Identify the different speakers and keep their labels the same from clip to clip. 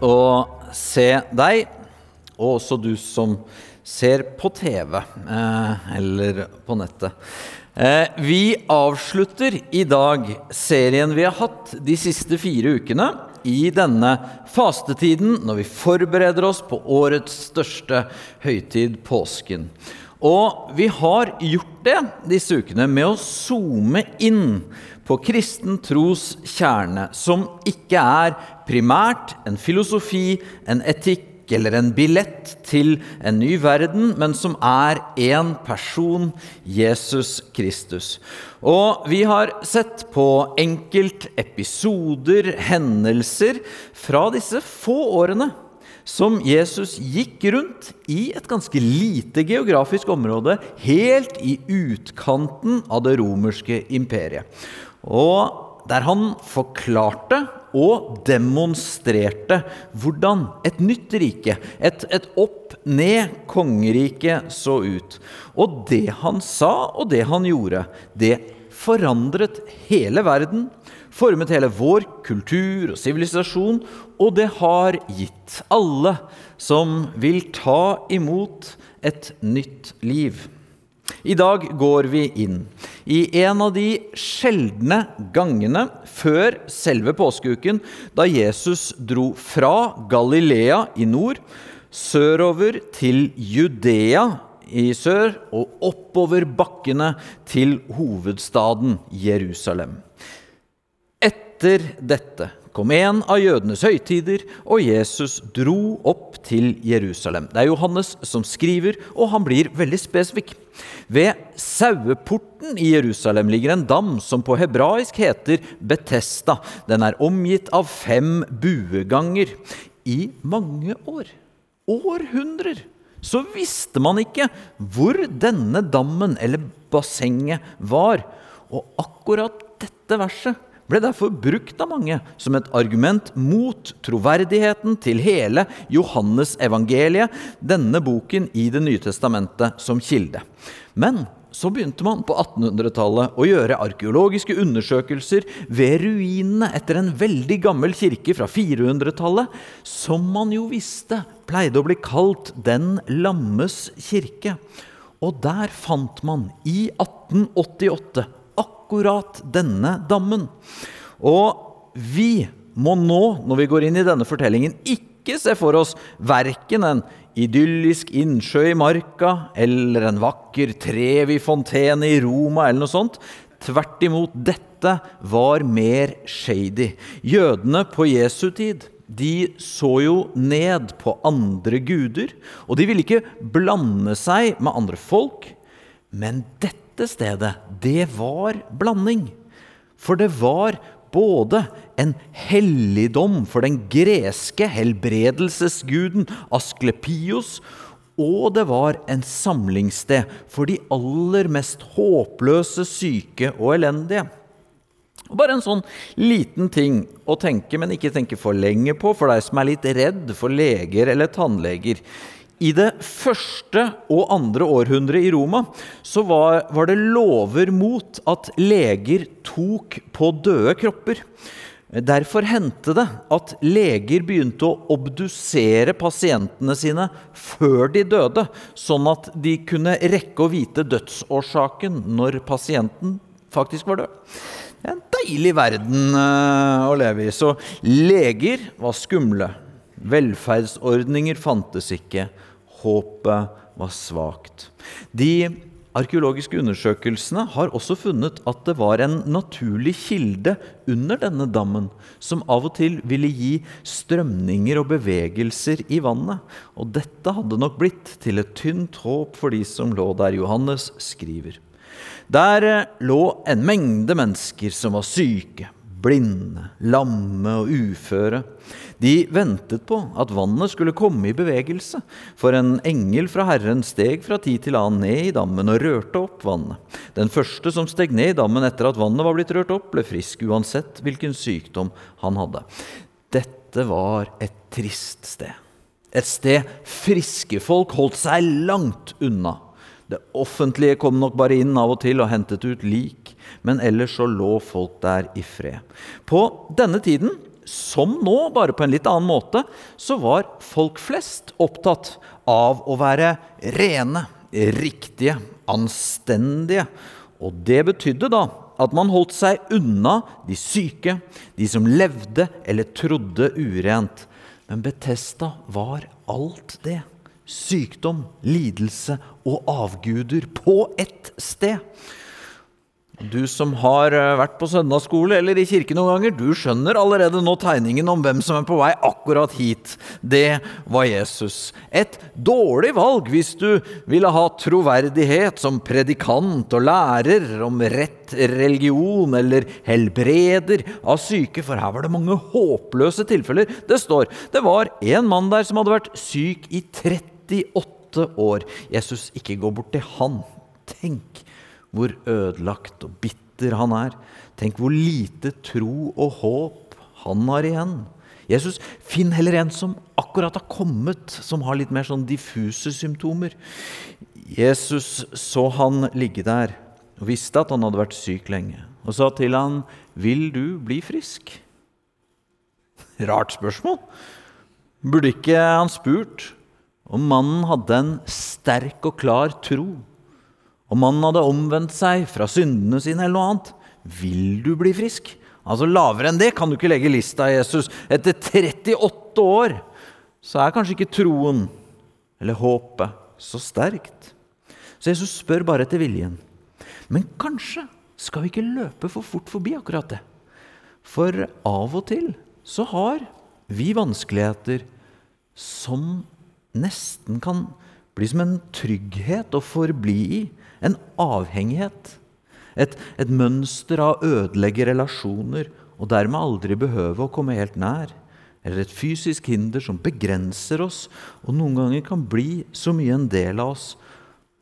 Speaker 1: Å se deg, og også du som ser på TV eh, eller på nettet. Eh, vi avslutter i dag serien vi har hatt de siste fire ukene i denne fastetiden når vi forbereder oss på årets største høytid, påsken. Og vi har gjort det disse ukene med å zoome inn på kristen tros kjerne, som ikke er primært en filosofi, en etikk eller en billett til en ny verden, men som er én person, Jesus Kristus. Og vi har sett på enkeltepisoder, hendelser, fra disse få årene som Jesus gikk rundt i et ganske lite geografisk område, helt i utkanten av det romerske imperiet. Og der han forklarte og demonstrerte hvordan et nytt rike, et, et opp-ned-kongerike, så ut. Og det han sa og det han gjorde, det forandret hele verden, formet hele vår kultur og sivilisasjon, og det har gitt alle som vil ta imot et nytt liv. I dag går vi inn i en av de sjeldne gangene før selve påskeuken, da Jesus dro fra Galilea i nord, sørover til Judea i sør og oppover bakkene til hovedstaden Jerusalem. Etter dette kom en av jødenes høytider, og Jesus dro opp til Jerusalem. Det er Johannes som skriver, og han blir veldig spesifikk. Ved saueporten i Jerusalem ligger en dam som på hebraisk heter Betesta. Den er omgitt av fem bueganger. I mange år, århundrer, så visste man ikke hvor denne dammen eller bassenget var. Og akkurat dette verset ble derfor brukt av mange som et argument mot troverdigheten til hele Johannes evangeliet, denne boken i Det nye testamentet, som kilde. Men så begynte man på 1800-tallet å gjøre arkeologiske undersøkelser ved ruinene etter en veldig gammel kirke fra 400-tallet, som man jo visste pleide å bli kalt Den lammes kirke. Og der fant man i 1888 akkurat denne dammen. Og vi må nå, når vi går inn i denne fortellingen, ikke se for oss verken en idyllisk innsjø i marka eller en vakker trevig fontene i Roma eller noe sånt. Tvert imot, dette var mer shady. Jødene på Jesu tid de så jo ned på andre guder, og de ville ikke blande seg med andre folk. Men dette stedet, det var blanding. For det var både en helligdom for den greske helbredelsesguden Asklepios, og det var en samlingssted for de aller mest håpløse, syke og elendige. Bare en sånn liten ting å tenke, men ikke tenke for lenge på for deg som er litt redd for leger eller tannleger. I det første og andre århundret i Roma så var, var, det lover mot at leger tok på døde kropper. Derfor hendte det at leger begynte å obdusere pasientene sine før de døde, sånn at de kunne rekke å vite dødsårsaken når pasienten faktisk var død. Det er en deilig verden eh, å leve i. Så leger var skumle. Velferdsordninger fantes ikke håpet var svakt. De arkeologiske undersøkelsene har også funnet at det var en naturlig kilde under denne dammen, som av og til ville gi strømninger og bevegelser i vannet. Og dette hadde nok blitt til et tynt håp for de som lå der Johannes skriver. Der eh, lå en mengde mennesker som var syke, blinde, lamme og uføre. De ventet på at vannet skulle komme i bevegelse, for en engel fra Herren steg fra tid til annen ned i dammen og rørte opp vannet. Den første som steg ned i dammen etter at vannet var blitt rørt opp, ble frisk uansett hvilken sykdom han hadde. Dette var et trist sted. Et sted friske folk holdt seg langt unna. Det offentlige kom nok bare inn av og til og hentet ut lik, men ellers så lå folk der i fred. På denne tiden som nå, bare på en litt annen måte, så var folk flest opptatt av å være rene, riktige, anstendige. Og det betydde da at man holdt seg unna de syke, de som levde eller trodde urent. Men Betesta var alt det. Sykdom, lidelse og avguder på ett sted. Du som har eh, vært på søndagsskole eller i kirke noen ganger, du skjønner allerede nå tegningen om hvem som er på vei akkurat hit. Det var Jesus. Et dårlig valg hvis du ville ha troverdighet som predikant og lærer om rett religion eller helbreder av syke, for her var det mange håpløse tilfeller. Det står det var en mann der som hadde vært syk i 38 år. Jesus, ikke gå bort til han. Tenk hvor ødelagt og bitter han er. Tenk hvor lite tro og håp han har igjen. Jesus, finn heller en som akkurat har kommet, som har litt mer sånn diffuse symptomer. Jesus så han ligge der og visste at han hadde vært syk lenge, og sa til han, 'Vil du bli frisk?' Rart spørsmål. Burde ikke han spurt om mannen hadde en sterk og klar tro? Om mannen hadde omvendt seg fra syndene sine eller noe annet, vil du bli frisk? Altså Lavere enn det kan du ikke legge lista, Jesus. Etter 38 år så er kanskje ikke troen eller håpet så sterkt. Så Jesus spør bare etter viljen. Men kanskje skal vi ikke løpe for fort forbi akkurat det. For av og til så har vi vanskeligheter som nesten kan bli som en trygghet å forbli i en avhengighet. Et, et mønster av å ødelegge relasjoner og dermed aldri behøve å komme helt nær. Eller et fysisk hinder som begrenser oss og noen ganger kan bli så mye en del av oss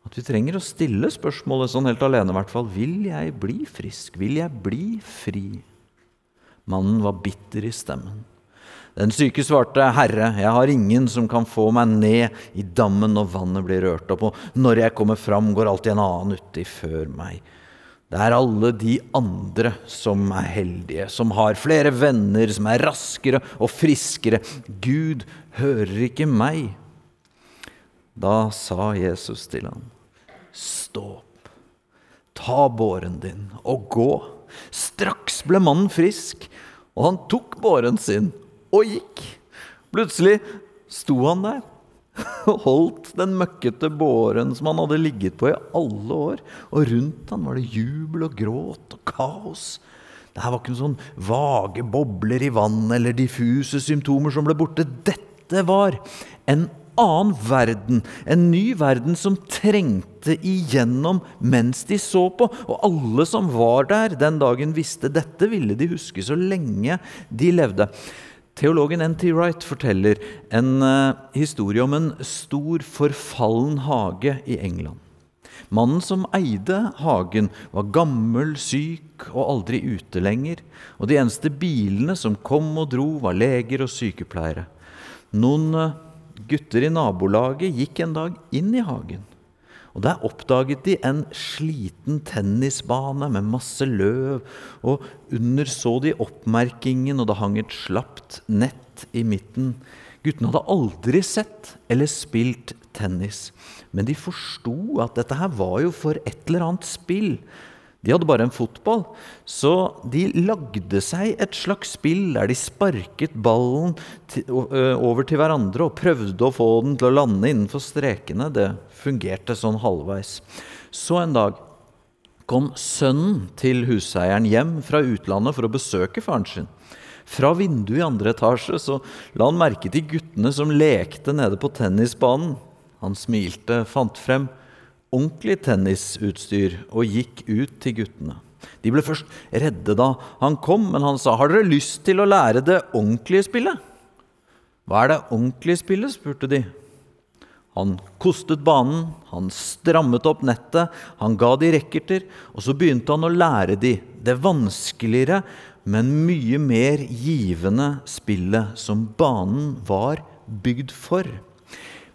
Speaker 1: at vi trenger å stille spørsmålet sånn helt alene, i hvert fall. Vil jeg bli frisk? Vil jeg bli fri? Mannen var bitter i stemmen. Den syke svarte, 'Herre, jeg har ingen som kan få meg ned i dammen når vannet blir rørt opp.' 'Og når jeg kommer fram, går alltid en annen uti før meg.' Det er alle de andre som er heldige, som har flere venner, som er raskere og friskere. Gud hører ikke meg. Da sa Jesus til ham, Stå opp, ta båren din og gå. Straks ble mannen frisk, og han tok båren sin og gikk. Plutselig sto han der og holdt den møkkete båren som han hadde ligget på i alle år. Og rundt han var det jubel og gråt og kaos. Det her var ikke noen sånn vage bobler i vann eller diffuse symptomer som ble borte. Dette var en annen verden, en ny verden som trengte igjennom mens de så på. Og alle som var der den dagen, visste dette ville de huske så lenge de levde. Teologen N.T. Wright forteller en uh, historie om en stor, forfallen hage i England. Mannen som eide hagen, var gammel, syk og aldri ute lenger. Og de eneste bilene som kom og dro, var leger og sykepleiere. Noen uh, gutter i nabolaget gikk en dag inn i hagen. Og Der oppdaget de en sliten tennisbane med masse løv. Og under så de oppmerkingen, og det hang et slapt nett i midten. Guttene hadde aldri sett eller spilt tennis, men de forsto at dette her var jo for et eller annet spill. De hadde bare en fotball, så de lagde seg et slags spill der de sparket ballen over til hverandre og prøvde å få den til å lande innenfor strekene. Det fungerte sånn halvveis. Så en dag kom sønnen til huseieren hjem fra utlandet for å besøke faren sin. Fra vinduet i andre etasje så la han merke til guttene som lekte nede på tennisbanen. Han smilte, fant frem ordentlig tennisutstyr og gikk ut til guttene. De ble først redde da han kom, men han sa, 'Har dere lyst til å lære det ordentlige spillet?' 'Hva er det ordentlige spillet?' spurte de. Han kostet banen, han strammet opp nettet, han ga de rekkerter, og så begynte han å lære de det vanskeligere, men mye mer givende spillet som banen var bygd for.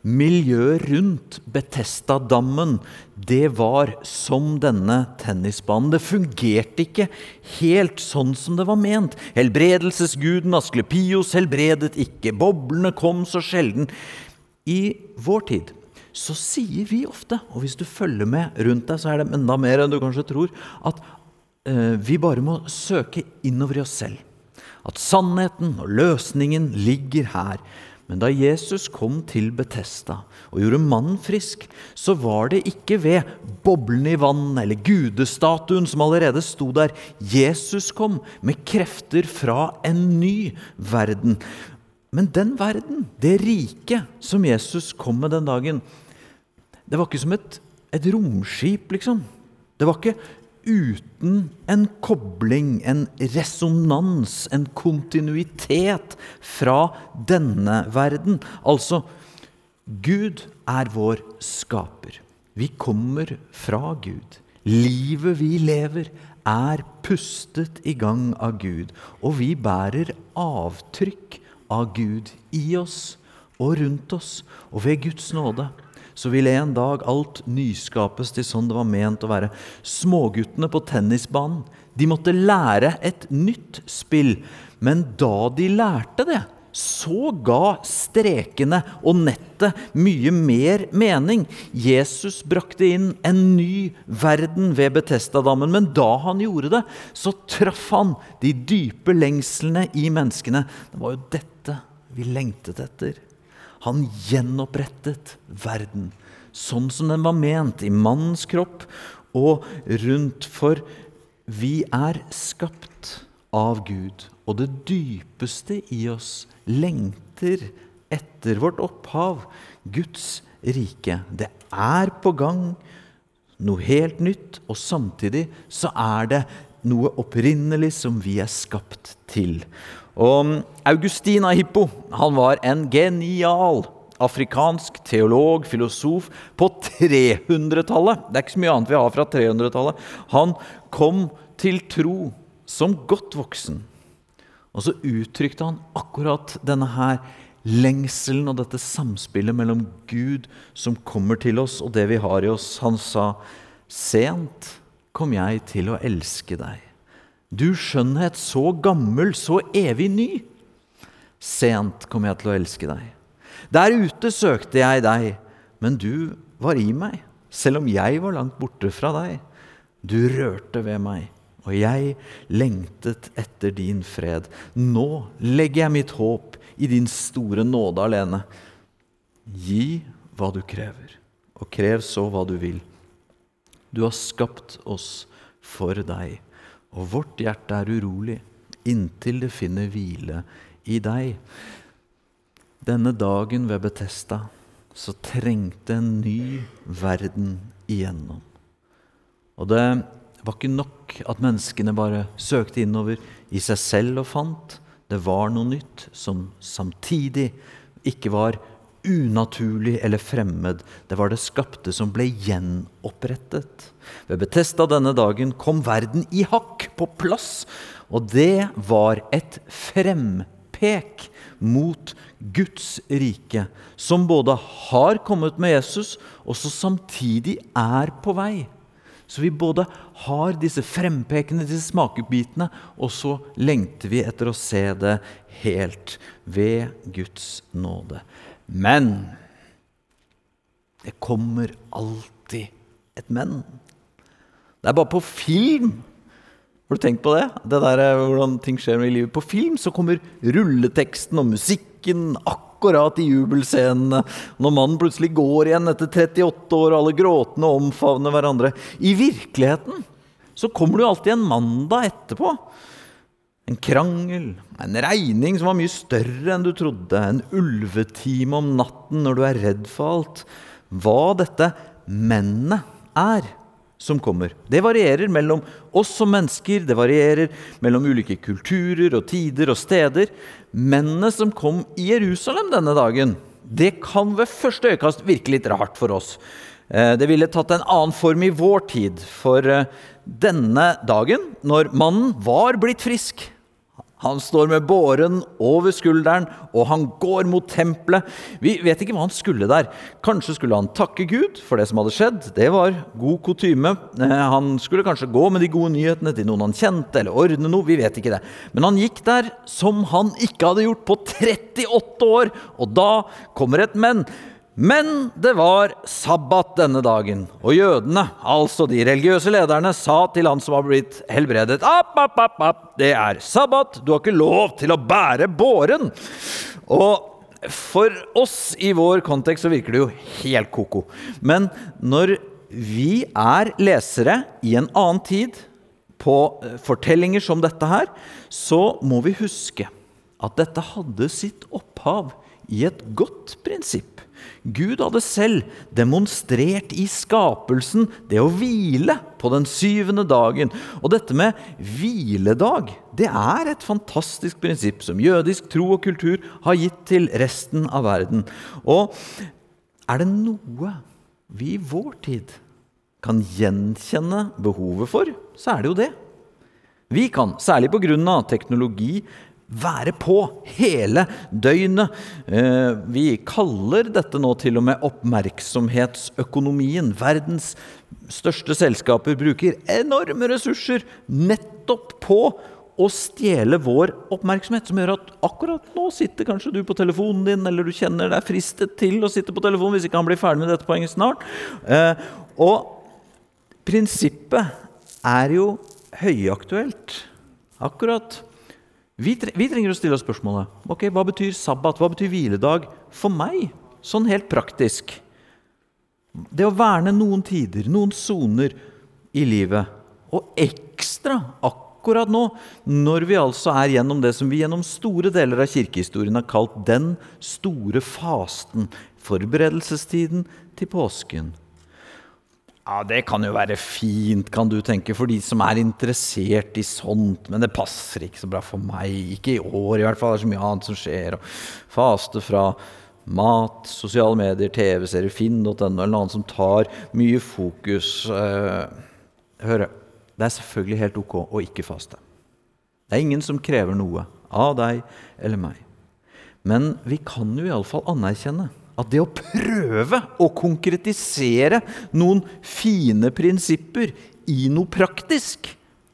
Speaker 1: Miljøet rundt Betesta-dammen, det var som denne tennisbanen. Det fungerte ikke helt sånn som det var ment. Helbredelsesguden Asklepios helbredet ikke. Boblene kom så sjelden. I vår tid så sier vi ofte, og hvis du følger med rundt deg, så er det enda mer enn du kanskje tror, at eh, vi bare må søke innover i oss selv. At sannheten og løsningen ligger her. Men da Jesus kom til Betesta og gjorde mannen frisk, så var det ikke ved boblen i vann eller gudestatuen som allerede sto der. Jesus kom med krefter fra en ny verden. Men den verden, det riket som Jesus kom med den dagen, det var ikke som et, et romskip, liksom. Det var ikke uten en kobling, en resonans, en kontinuitet fra denne verden. Altså, Gud er vår skaper. Vi kommer fra Gud. Livet vi lever, er pustet i gang av Gud, og vi bærer avtrykk av Gud i oss og rundt oss, og ved Guds nåde så vil en dag alt nyskapes til sånn det var ment å være. Småguttene på tennisbanen de måtte lære et nytt spill. Men da de lærte det, så ga strekene og nettet mye mer mening. Jesus brakte inn en ny verden ved Betestadammen, men da han gjorde det, så traff han de dype lengslene i menneskene. Det var jo dette vi lengtet etter. Han gjenopprettet verden sånn som den var ment, i mannens kropp og rundt. For vi er skapt av Gud, og det dypeste i oss lengter etter vårt opphav, Guds rike. Det er på gang noe helt nytt, og samtidig så er det noe opprinnelig som vi er skapt til. Og Augustin av Hippo han var en genial afrikansk teolog, filosof, på 300-tallet. Det er ikke så mye annet vi har fra 300-tallet. Han kom til tro som godt voksen. Og så uttrykte han akkurat denne her lengselen og dette samspillet mellom Gud som kommer til oss, og det vi har i oss. Han sa, 'Sent kom jeg til å elske deg.' Du skjønnhet så gammel, så evig ny. Sent kom jeg til å elske deg. Der ute søkte jeg deg, men du var i meg, selv om jeg var langt borte fra deg. Du rørte ved meg, og jeg lengtet etter din fred. Nå legger jeg mitt håp i din store nåde alene. Gi hva du krever, og krev så hva du vil. Du har skapt oss for deg og vårt hjerte er urolig inntil det finner hvile i deg. Denne dagen ved Betesta så trengte en ny verden igjennom. Og det var ikke nok at menneskene bare søkte innover i seg selv og fant. Det var noe nytt som samtidig ikke var unaturlig eller fremmed. Det var det skapte som ble gjenopprettet. Ved Betesta denne dagen kom verden i hakk, på plass. Og det var et frempek mot Guds rike, som både har kommet med Jesus, og som samtidig er på vei. Så vi både har disse frempekene, disse smakebitene, og så lengter vi etter å se det helt ved Guds nåde. Men det kommer alltid et men. Det er bare på film. Har du tenkt på det? det der, er hvordan ting skjer i livet. På film så kommer rulleteksten og musikken akkurat i jubelscenene. Når mannen plutselig går igjen etter 38 år, og alle gråtende omfavner hverandre. I virkeligheten så kommer det jo alltid en mandag etterpå. En krangel, en regning som var mye større enn du trodde, en ulvetime om natten når du er redd for alt. Hva dette mennet er som kommer. Det varierer mellom oss som mennesker, det varierer mellom ulike kulturer og tider og steder. Mennene som kom i Jerusalem denne dagen, det kan ved første øyekast virke litt rart for oss. Eh, det ville tatt en annen form i vår tid, for eh, denne dagen, når mannen var blitt frisk Han står med båren over skulderen, og han går mot tempelet. Vi vet ikke hva han skulle der. Kanskje skulle han takke Gud for det som hadde skjedd. Det var god kutyme. Eh, han skulle kanskje gå med de gode nyhetene til noen han kjente, eller ordne noe. Vi vet ikke det. Men han gikk der som han ikke hadde gjort på 38 år. Og da kommer et men. Men det var sabbat denne dagen, og jødene, altså de religiøse lederne, sa til han som var blitt helbredet App, app, app, app, det er sabbat, du har ikke lov til å bære båren. Og for oss i vår kontekst så virker det jo helt ko-ko. Men når vi er lesere i en annen tid, på eh, fortellinger som dette her, så må vi huske at dette hadde sitt opphav i et godt prinsipp. Gud hadde selv demonstrert i skapelsen det å hvile på den syvende dagen. Og dette med hviledag det er et fantastisk prinsipp som jødisk tro og kultur har gitt til resten av verden. Og er det noe vi i vår tid kan gjenkjenne behovet for, så er det jo det. Vi kan, særlig pga. teknologi, være på hele døgnet. Eh, vi kaller dette nå til og med oppmerksomhetsøkonomien. Verdens største selskaper bruker enorme ressurser nettopp på å stjele vår oppmerksomhet, som gjør at akkurat nå sitter kanskje du på telefonen din, eller du kjenner deg fristet til å sitte på telefonen hvis ikke han blir ferdig med dette poenget snart. Eh, og prinsippet er jo høyaktuelt akkurat vi, vi, trenger å stille oss spørsmålet ok, hva betyr sabbat, hva betyr hviledag for meg, sånn helt praktisk. Det å verne noen tider, noen soner i livet, og ekstra akkurat nå, når vi altså er gjennom det som vi gjennom store deler av kirkehistorien har kalt den store fasten, forberedelsestiden til påsken. Ja, Det kan jo være fint, kan du tenke, for de som er interessert i sånt. Men det passer ikke så bra for meg. Ikke i år, i hvert fall. Det er så mye annet som skjer. faste fra mat, sosiale medier, TV-serier, finn.no eller noe annet som tar mye fokus. Uh, hør, det er selvfølgelig helt ok å ikke faste. Det er ingen som krever noe av deg eller meg. Men vi kan jo iallfall anerkjenne at det å prøve å konkretisere noen fine prinsipper i noe praktisk,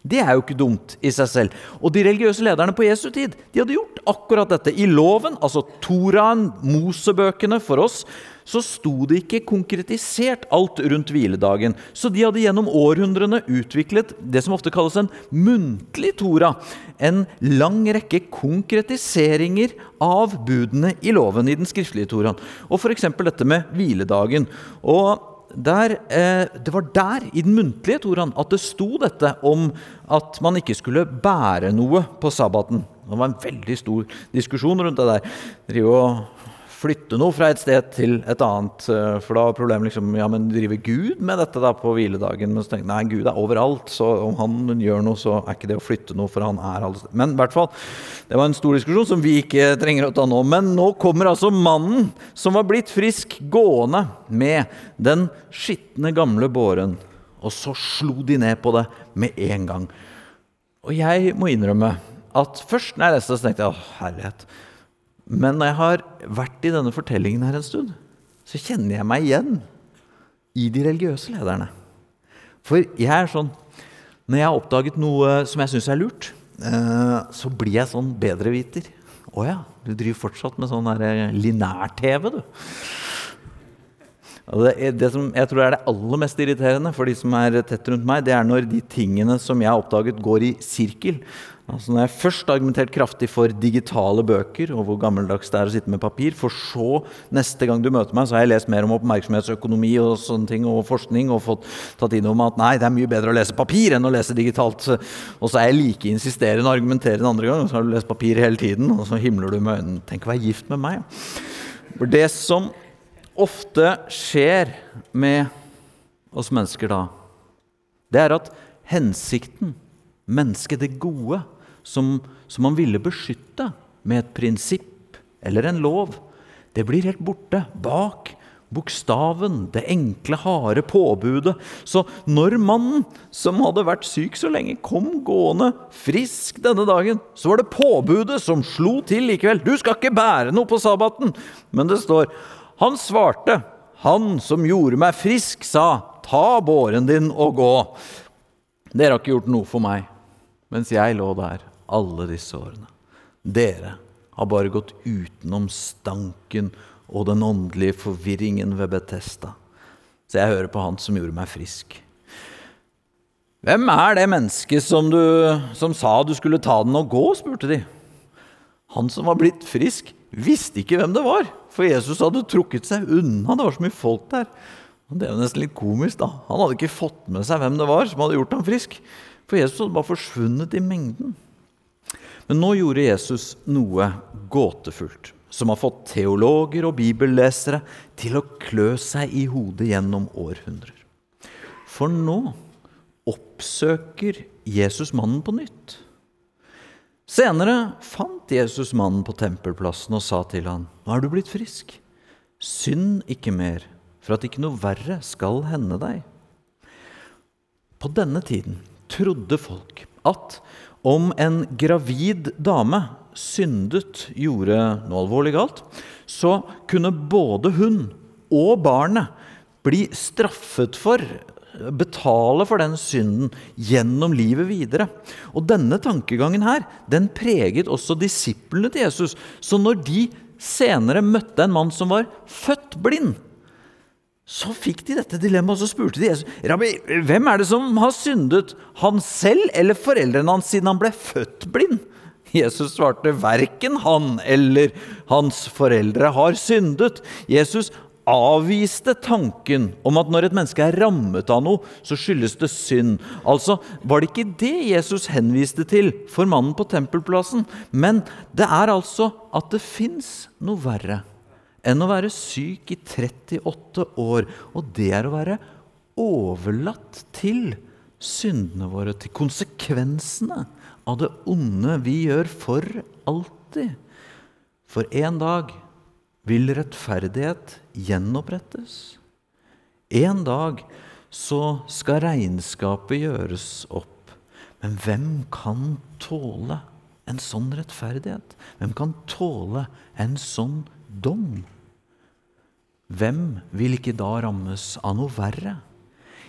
Speaker 1: det er jo ikke dumt i seg selv. Og de religiøse lederne på Jesu tid de hadde gjort akkurat dette. I loven, altså Toraen, Mosebøkene for oss, så sto det ikke konkretisert alt rundt hviledagen. Så de hadde gjennom århundrene utviklet det som ofte kalles en muntlig Tora. En lang rekke konkretiseringer av budene i loven i den skriftlige Toraen. Og f.eks. dette med hviledagen. Og der, eh, det var der, i den muntlige Toraen, at det sto dette om at man ikke skulle bære noe på sabbaten. Det var en veldig stor diskusjon rundt det der. Drive flytte noe fra et sted til et annet. Eh, for da var problemet liksom Ja, men driver Gud med dette da på hviledagen? Men så tenkte jeg nei, Gud er overalt, så om han gjør noe, så er ikke det å flytte noe, for han er alle Men i hvert fall, det var en stor diskusjon som vi ikke trenger å ta nå. Men nå kommer altså mannen som var blitt frisk, gående med den skitne, gamle båren. Og så slo de ned på det med en gang. Og jeg må innrømme at først når jeg leste det, så tenkte jeg å herlighet. Men når jeg har vært i denne fortellingen her en stund, så kjenner jeg meg igjen i de religiøse lederne. For jeg er sånn Når jeg har oppdaget noe som jeg syns er lurt, eh, så blir jeg sånn bedreviter. Å ja, du driver fortsatt med sånn eh, linær-TV, du. Det, det, som jeg tror er det aller mest irriterende for de som er tett rundt meg, det er når de tingene som jeg har oppdaget, går i sirkel. Altså Når jeg først har argumentert kraftig for digitale bøker, og hvor gammeldags det er å sitte med papir, for så neste gang du møter meg, så har jeg lest mer om oppmerksomhetsøkonomi og sånne ting, og forskning, og fått tatt inn om at nei, det er mye bedre å lese papir enn å lese digitalt. Og så er jeg like insisterende og argumenterer en andre gang, og så har du lest papir hele tiden, og så himler du med øynene. Tenk å være gift med meg. For det som ofte skjer med oss mennesker da, det er at hensikten, mennesket, det gode, som, som man ville beskytte med et prinsipp eller en lov, det blir helt borte bak bokstaven, det enkle, harde påbudet. Så når mannen som hadde vært syk så lenge, kom gående frisk denne dagen, så var det påbudet som slo til likevel. Du skal ikke bære noe på sabbaten. Men det står Han svarte, han som gjorde meg frisk, sa, ta båren din og gå. Dere har ikke gjort noe for meg mens jeg lå der alle disse årene. Dere har bare gått utenom stanken og den åndelige forvirringen ved Betesta. Så jeg hører på han som gjorde meg frisk. Hvem er det mennesket som, som sa du skulle ta den og gå? spurte de. Han som var blitt frisk, visste ikke hvem det var, for Jesus hadde trukket seg unna. Det var så mye folk der. Det er jo nesten litt komisk, da. Han hadde ikke fått med seg hvem det var som hadde gjort ham frisk. For Jesus hadde bare forsvunnet i mengden. Men nå gjorde Jesus noe gåtefullt som har fått teologer og bibellesere til å klø seg i hodet gjennom århundrer. For nå oppsøker Jesus mannen på nytt. Senere fant Jesus mannen på tempelplassen og sa til han, 'Nå er du blitt frisk. Synd ikke mer, for at ikke noe verre skal hende deg.' På denne tiden trodde folk at om en gravid dame syndet, gjorde noe alvorlig galt, så kunne både hun og barnet bli straffet for, betale for den synden gjennom livet videre. Og denne tankegangen her, den preget også disiplene til Jesus. Så når de senere møtte en mann som var født blind, så fikk de dette dilemmaet, og så spurte de Jesus Rabbi, hvem er det som har syndet, han selv eller foreldrene hans, siden han ble født blind? Jesus svarte verken han eller hans foreldre har syndet. Jesus avviste tanken om at når et menneske er rammet av noe, så skyldes det synd. Altså var det ikke det Jesus henviste til for mannen på tempelplassen. Men det er altså at det fins noe verre enn å være syk i 38 år. Og det er å være overlatt til syndene våre, til konsekvensene av det onde vi gjør for alltid. For en dag vil rettferdighet gjenopprettes. En dag så skal regnskapet gjøres opp. Men hvem kan tåle en sånn rettferdighet? Hvem kan tåle en sånn dom? Hvem vil ikke da rammes av noe verre?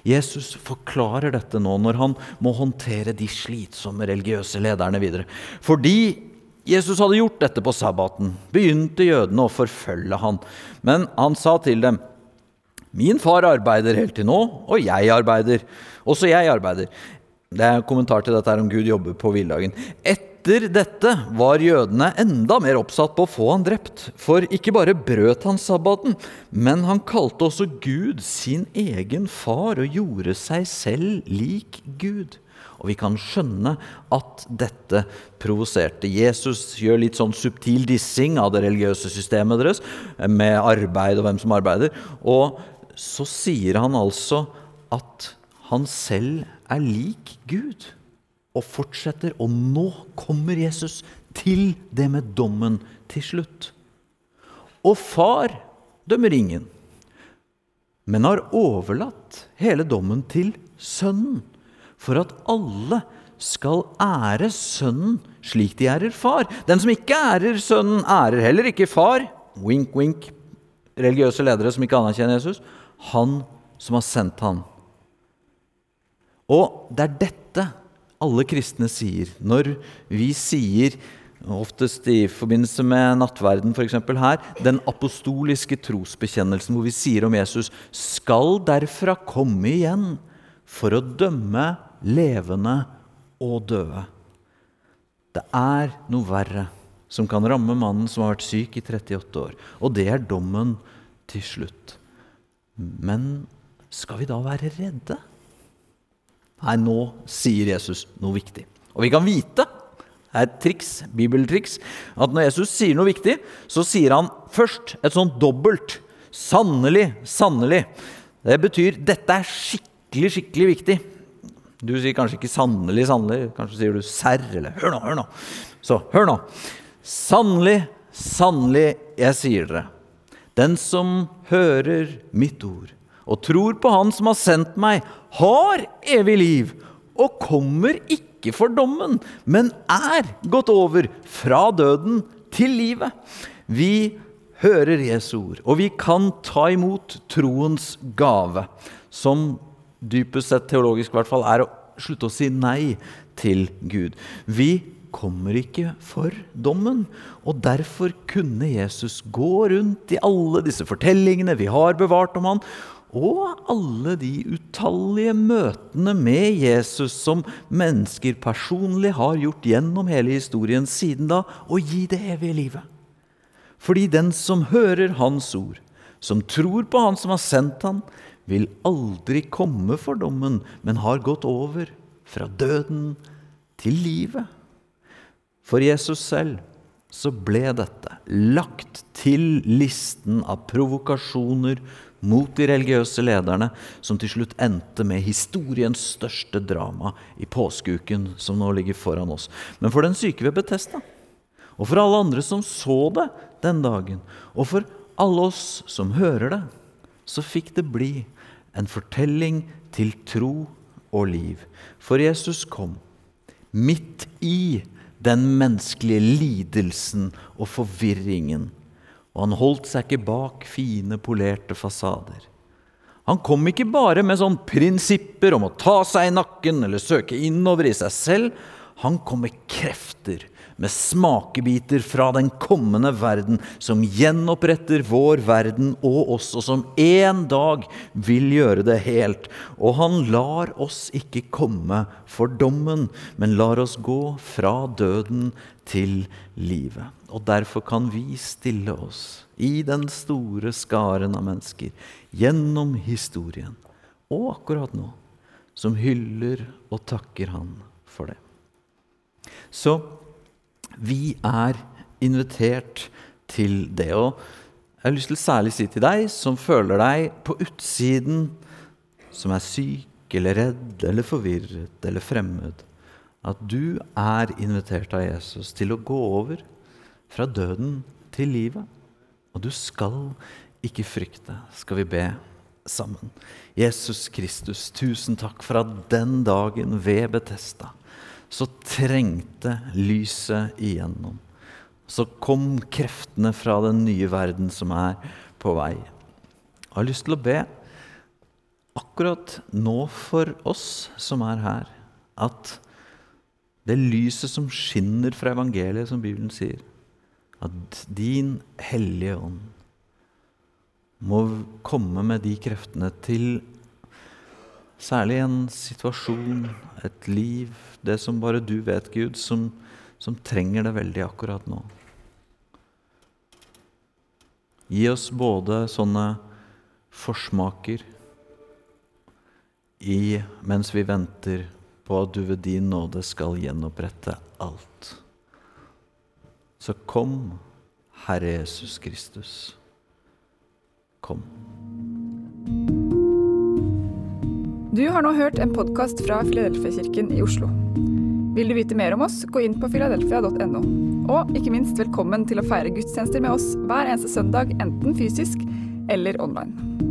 Speaker 1: Jesus forklarer dette nå når han må håndtere de slitsomme religiøse lederne videre. Fordi Jesus hadde gjort dette på sabbaten, begynte jødene å forfølge han. Men han sa til dem, 'Min far arbeider helt til nå, og jeg arbeider. Også jeg arbeider.' Det er en kommentar til dette om Gud jobber på hviledagen. Et etter dette var jødene enda mer oppsatt på å få han drept. For ikke bare brøt han sabbaten, men han kalte også Gud sin egen far og gjorde seg selv lik Gud. Og vi kan skjønne at dette provoserte. Jesus gjør litt sånn subtil dissing av det religiøse systemet deres, med arbeid og hvem som arbeider. Og så sier han altså at han selv er lik Gud og fortsetter. Og nå kommer Jesus til det med dommen til slutt. Og far dømmer ingen, men har overlatt hele dommen til sønnen, for at alle skal ære sønnen slik de ærer far. Den som ikke ærer sønnen, ærer heller ikke far. Wink, wink. Religiøse ledere som ikke anerkjenner Jesus. Han som har sendt han. Og det er dette alle kristne sier. Når vi sier, oftest i forbindelse med nattverden f.eks. her, den apostoliske trosbekjennelsen hvor vi sier om Jesus skal derfra komme igjen for å dømme levende og døde. Det er noe verre som kan ramme mannen som har vært syk i 38 år. Og det er dommen til slutt. Men skal vi da være redde? Nei, nå sier Jesus noe viktig. Og vi kan vite det er et triks, bibeltriks, at når Jesus sier noe viktig, så sier han først et sånt dobbelt. Sannelig, sannelig. Det betyr dette er skikkelig, skikkelig viktig. Du sier kanskje ikke 'sannelig, sannelig', kanskje sier du 'serr' eller 'hør nå, hør nå'. Så hør nå. Sannelig, sannelig, jeg sier dere. Den som hører mitt ord og tror på Han som har sendt meg, har evig liv og kommer ikke for dommen, men er gått over fra døden til livet. Vi hører Jesu ord, og vi kan ta imot troens gave, som dypest sett teologisk i hvert fall er å slutte å si nei til Gud. Vi kommer ikke for dommen. Og derfor kunne Jesus gå rundt i alle disse fortellingene vi har bevart om han, og alle de utallige møtene med Jesus som mennesker personlig har gjort gjennom hele historien siden da, og gi det evige livet. Fordi den som hører Hans ord, som tror på Han som har sendt Han, vil aldri komme for dommen, men har gått over fra døden til livet. For Jesus selv så ble dette lagt til listen av provokasjoner mot de religiøse lederne, som til slutt endte med historiens største drama i påskeuken som nå ligger foran oss. Men for den syke ved Betesta, og for alle andre som så det den dagen, og for alle oss som hører det, så fikk det bli en fortelling til tro og liv. For Jesus kom midt i den menneskelige lidelsen og forvirringen og han holdt seg ikke bak fine, polerte fasader. Han kom ikke bare med sånn prinsipper om å ta seg i nakken eller søke innover i seg selv. Han kom med krefter, med smakebiter fra den kommende verden, som gjenoppretter vår verden og oss, og som en dag vil gjøre det helt. Og han lar oss ikke komme for dommen, men lar oss gå fra døden til livet. Og derfor kan vi stille oss i den store skaren av mennesker gjennom historien, og akkurat nå, som hyller og takker Han for det. Så vi er invitert til det. Og jeg har lyst til særlig å si til deg som føler deg på utsiden, som er syk eller redd eller forvirret eller fremmed, at du er invitert av Jesus til å gå over fra døden til livet. Og du skal ikke frykte, skal vi be sammen. Jesus Kristus, tusen takk for at den dagen ved Betesta så trengte lyset igjennom. Så kom kreftene fra den nye verden som er på vei. Jeg har lyst til å be akkurat nå for oss som er her, at det lyset som skinner fra evangeliet, som Bibelen sier, at din Hellige Ånd må komme med de kreftene til særlig en situasjon, et liv, det som bare du vet, Gud, som, som trenger det veldig akkurat nå. Gi oss både sånne forsmaker i, mens vi venter på at du ved din nåde skal gjenopprette alt. Så kom, Herre Jesus Kristus. Kom.
Speaker 2: Du har nå hørt en podkast fra Filadelfia-kirken i Oslo. Vil du vite mer om oss, gå inn på filadelfia.no. Og ikke minst velkommen til å feire gudstjenester med oss hver eneste søndag, enten fysisk eller online.